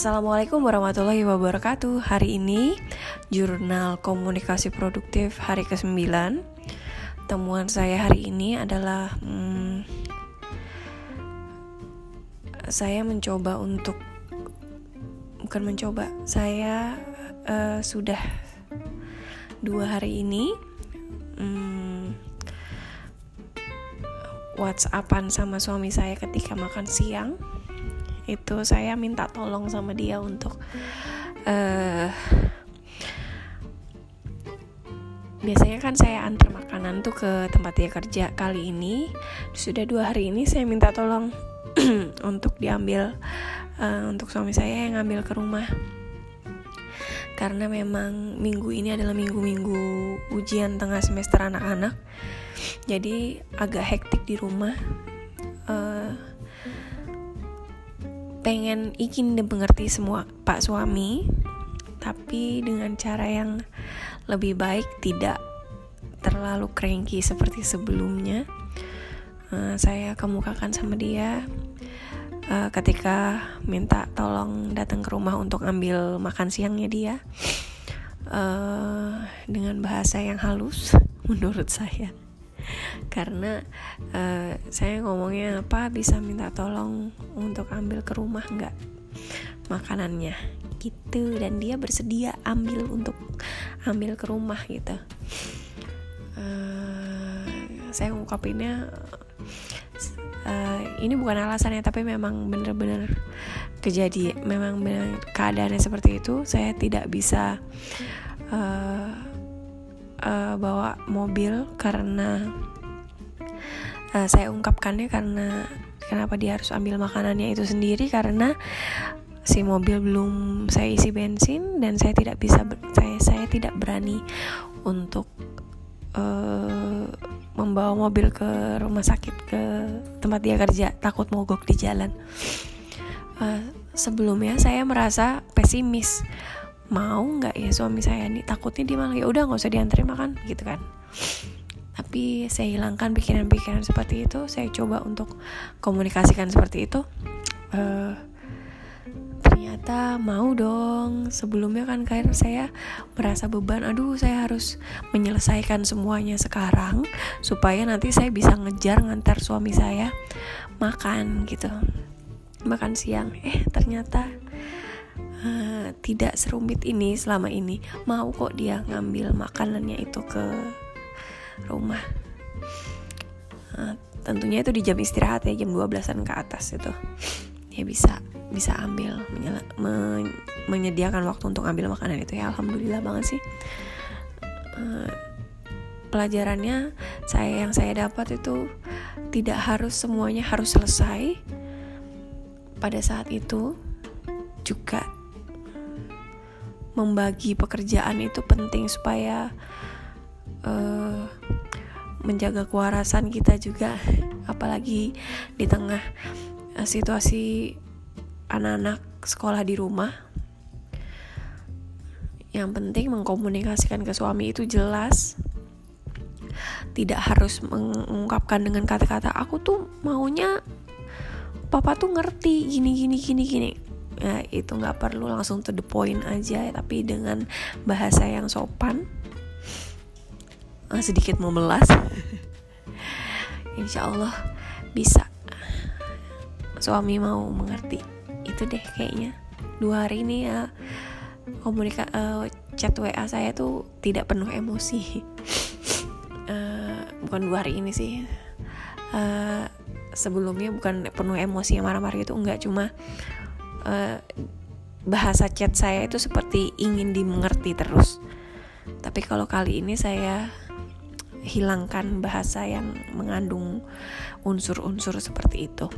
Assalamualaikum warahmatullahi wabarakatuh. Hari ini Jurnal Komunikasi Produktif hari ke-9 Temuan saya hari ini adalah hmm, Saya mencoba untuk Bukan mencoba Saya uh, sudah Dua hari ini hmm, Whatsappan sama suami saya ketika makan siang itu saya minta tolong sama dia untuk uh, biasanya kan saya antar makanan tuh ke tempat dia kerja kali ini. Sudah dua hari ini saya minta tolong untuk diambil uh, untuk suami saya yang ngambil ke rumah. Karena memang minggu ini adalah minggu-minggu ujian tengah semester anak-anak. Jadi agak hektik di rumah pengen ingin dimengerti semua pak suami tapi dengan cara yang lebih baik tidak terlalu cranky seperti sebelumnya. Uh, saya kemukakan sama dia uh, ketika minta tolong datang ke rumah untuk ambil makan siangnya dia. Uh, dengan bahasa yang halus menurut saya karena uh, saya ngomongnya apa bisa minta tolong untuk ambil ke rumah nggak makanannya? Gitu. Dan dia bersedia ambil untuk ambil ke rumah gitu. Uh, saya ungkapinnya uh, ini bukan alasannya tapi memang bener-bener kejadian memang bener keadaannya seperti itu. Saya tidak bisa uh, uh, bawa mobil karena uh, saya ungkapkannya karena kenapa dia harus ambil makanannya itu sendiri karena si mobil belum saya isi bensin dan saya tidak bisa saya saya tidak berani untuk uh, membawa mobil ke rumah sakit ke tempat dia kerja. Takut mogok di jalan. Uh, sebelumnya saya merasa pesimis mau nggak ya suami saya nih? Takutnya dia malah ya udah nggak usah dianterin makan gitu kan. Tapi saya hilangkan pikiran-pikiran seperti itu saya coba untuk komunikasikan seperti itu. Uh, ternyata mau dong. Sebelumnya kan kayak saya merasa beban. Aduh saya harus menyelesaikan semuanya sekarang supaya nanti saya bisa ngejar ngantar suami saya makan gitu. Makan siang. Eh ternyata uh, tidak serumit ini selama ini. Mau kok dia ngambil makanannya itu ke rumah. Uh, tentunya itu di jam istirahat ya jam 12an ke atas itu. Dia bisa bisa ambil menyala, men, menyediakan waktu untuk ambil makanan itu ya. Alhamdulillah banget sih. Uh, pelajarannya saya yang saya dapat itu tidak harus semuanya harus selesai. Pada saat itu juga membagi pekerjaan itu penting supaya uh, menjaga kewarasan kita juga apalagi di tengah uh, situasi anak-anak sekolah di rumah. Yang penting mengkomunikasikan ke suami itu jelas. Tidak harus mengungkapkan dengan kata-kata aku tuh maunya papa tuh ngerti gini gini gini gini ya itu nggak perlu langsung to the point aja tapi dengan bahasa yang sopan uh, sedikit memelas insya Allah bisa. Suami mau mengerti itu deh kayaknya. Dua hari ini ya komunika uh, chat WA saya tuh tidak penuh emosi. Uh, bukan dua hari ini sih. Uh, sebelumnya bukan penuh emosi yang marah-marah itu enggak. Cuma uh, bahasa chat saya itu seperti ingin dimengerti terus. Tapi kalau kali ini saya hilangkan bahasa yang mengandung unsur-unsur seperti itu.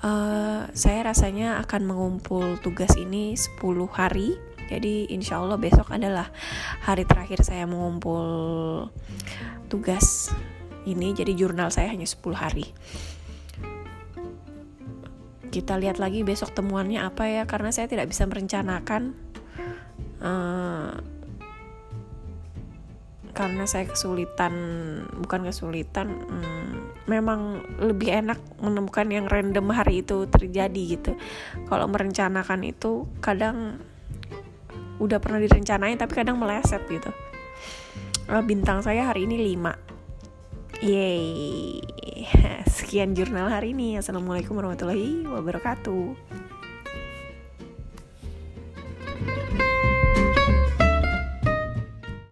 Uh, saya rasanya akan mengumpul tugas ini 10 hari. Jadi insya Allah besok adalah hari terakhir saya mengumpul tugas ini. Jadi jurnal saya hanya 10 hari kita lihat lagi besok temuannya apa ya karena saya tidak bisa merencanakan uh, karena saya kesulitan bukan kesulitan um, memang lebih enak menemukan yang random hari itu terjadi gitu. Kalau merencanakan itu kadang udah pernah direncanain tapi kadang meleset gitu. Uh, bintang saya hari ini 5 Yeay Sekian jurnal hari ini. Assalamualaikum warahmatullahi wabarakatuh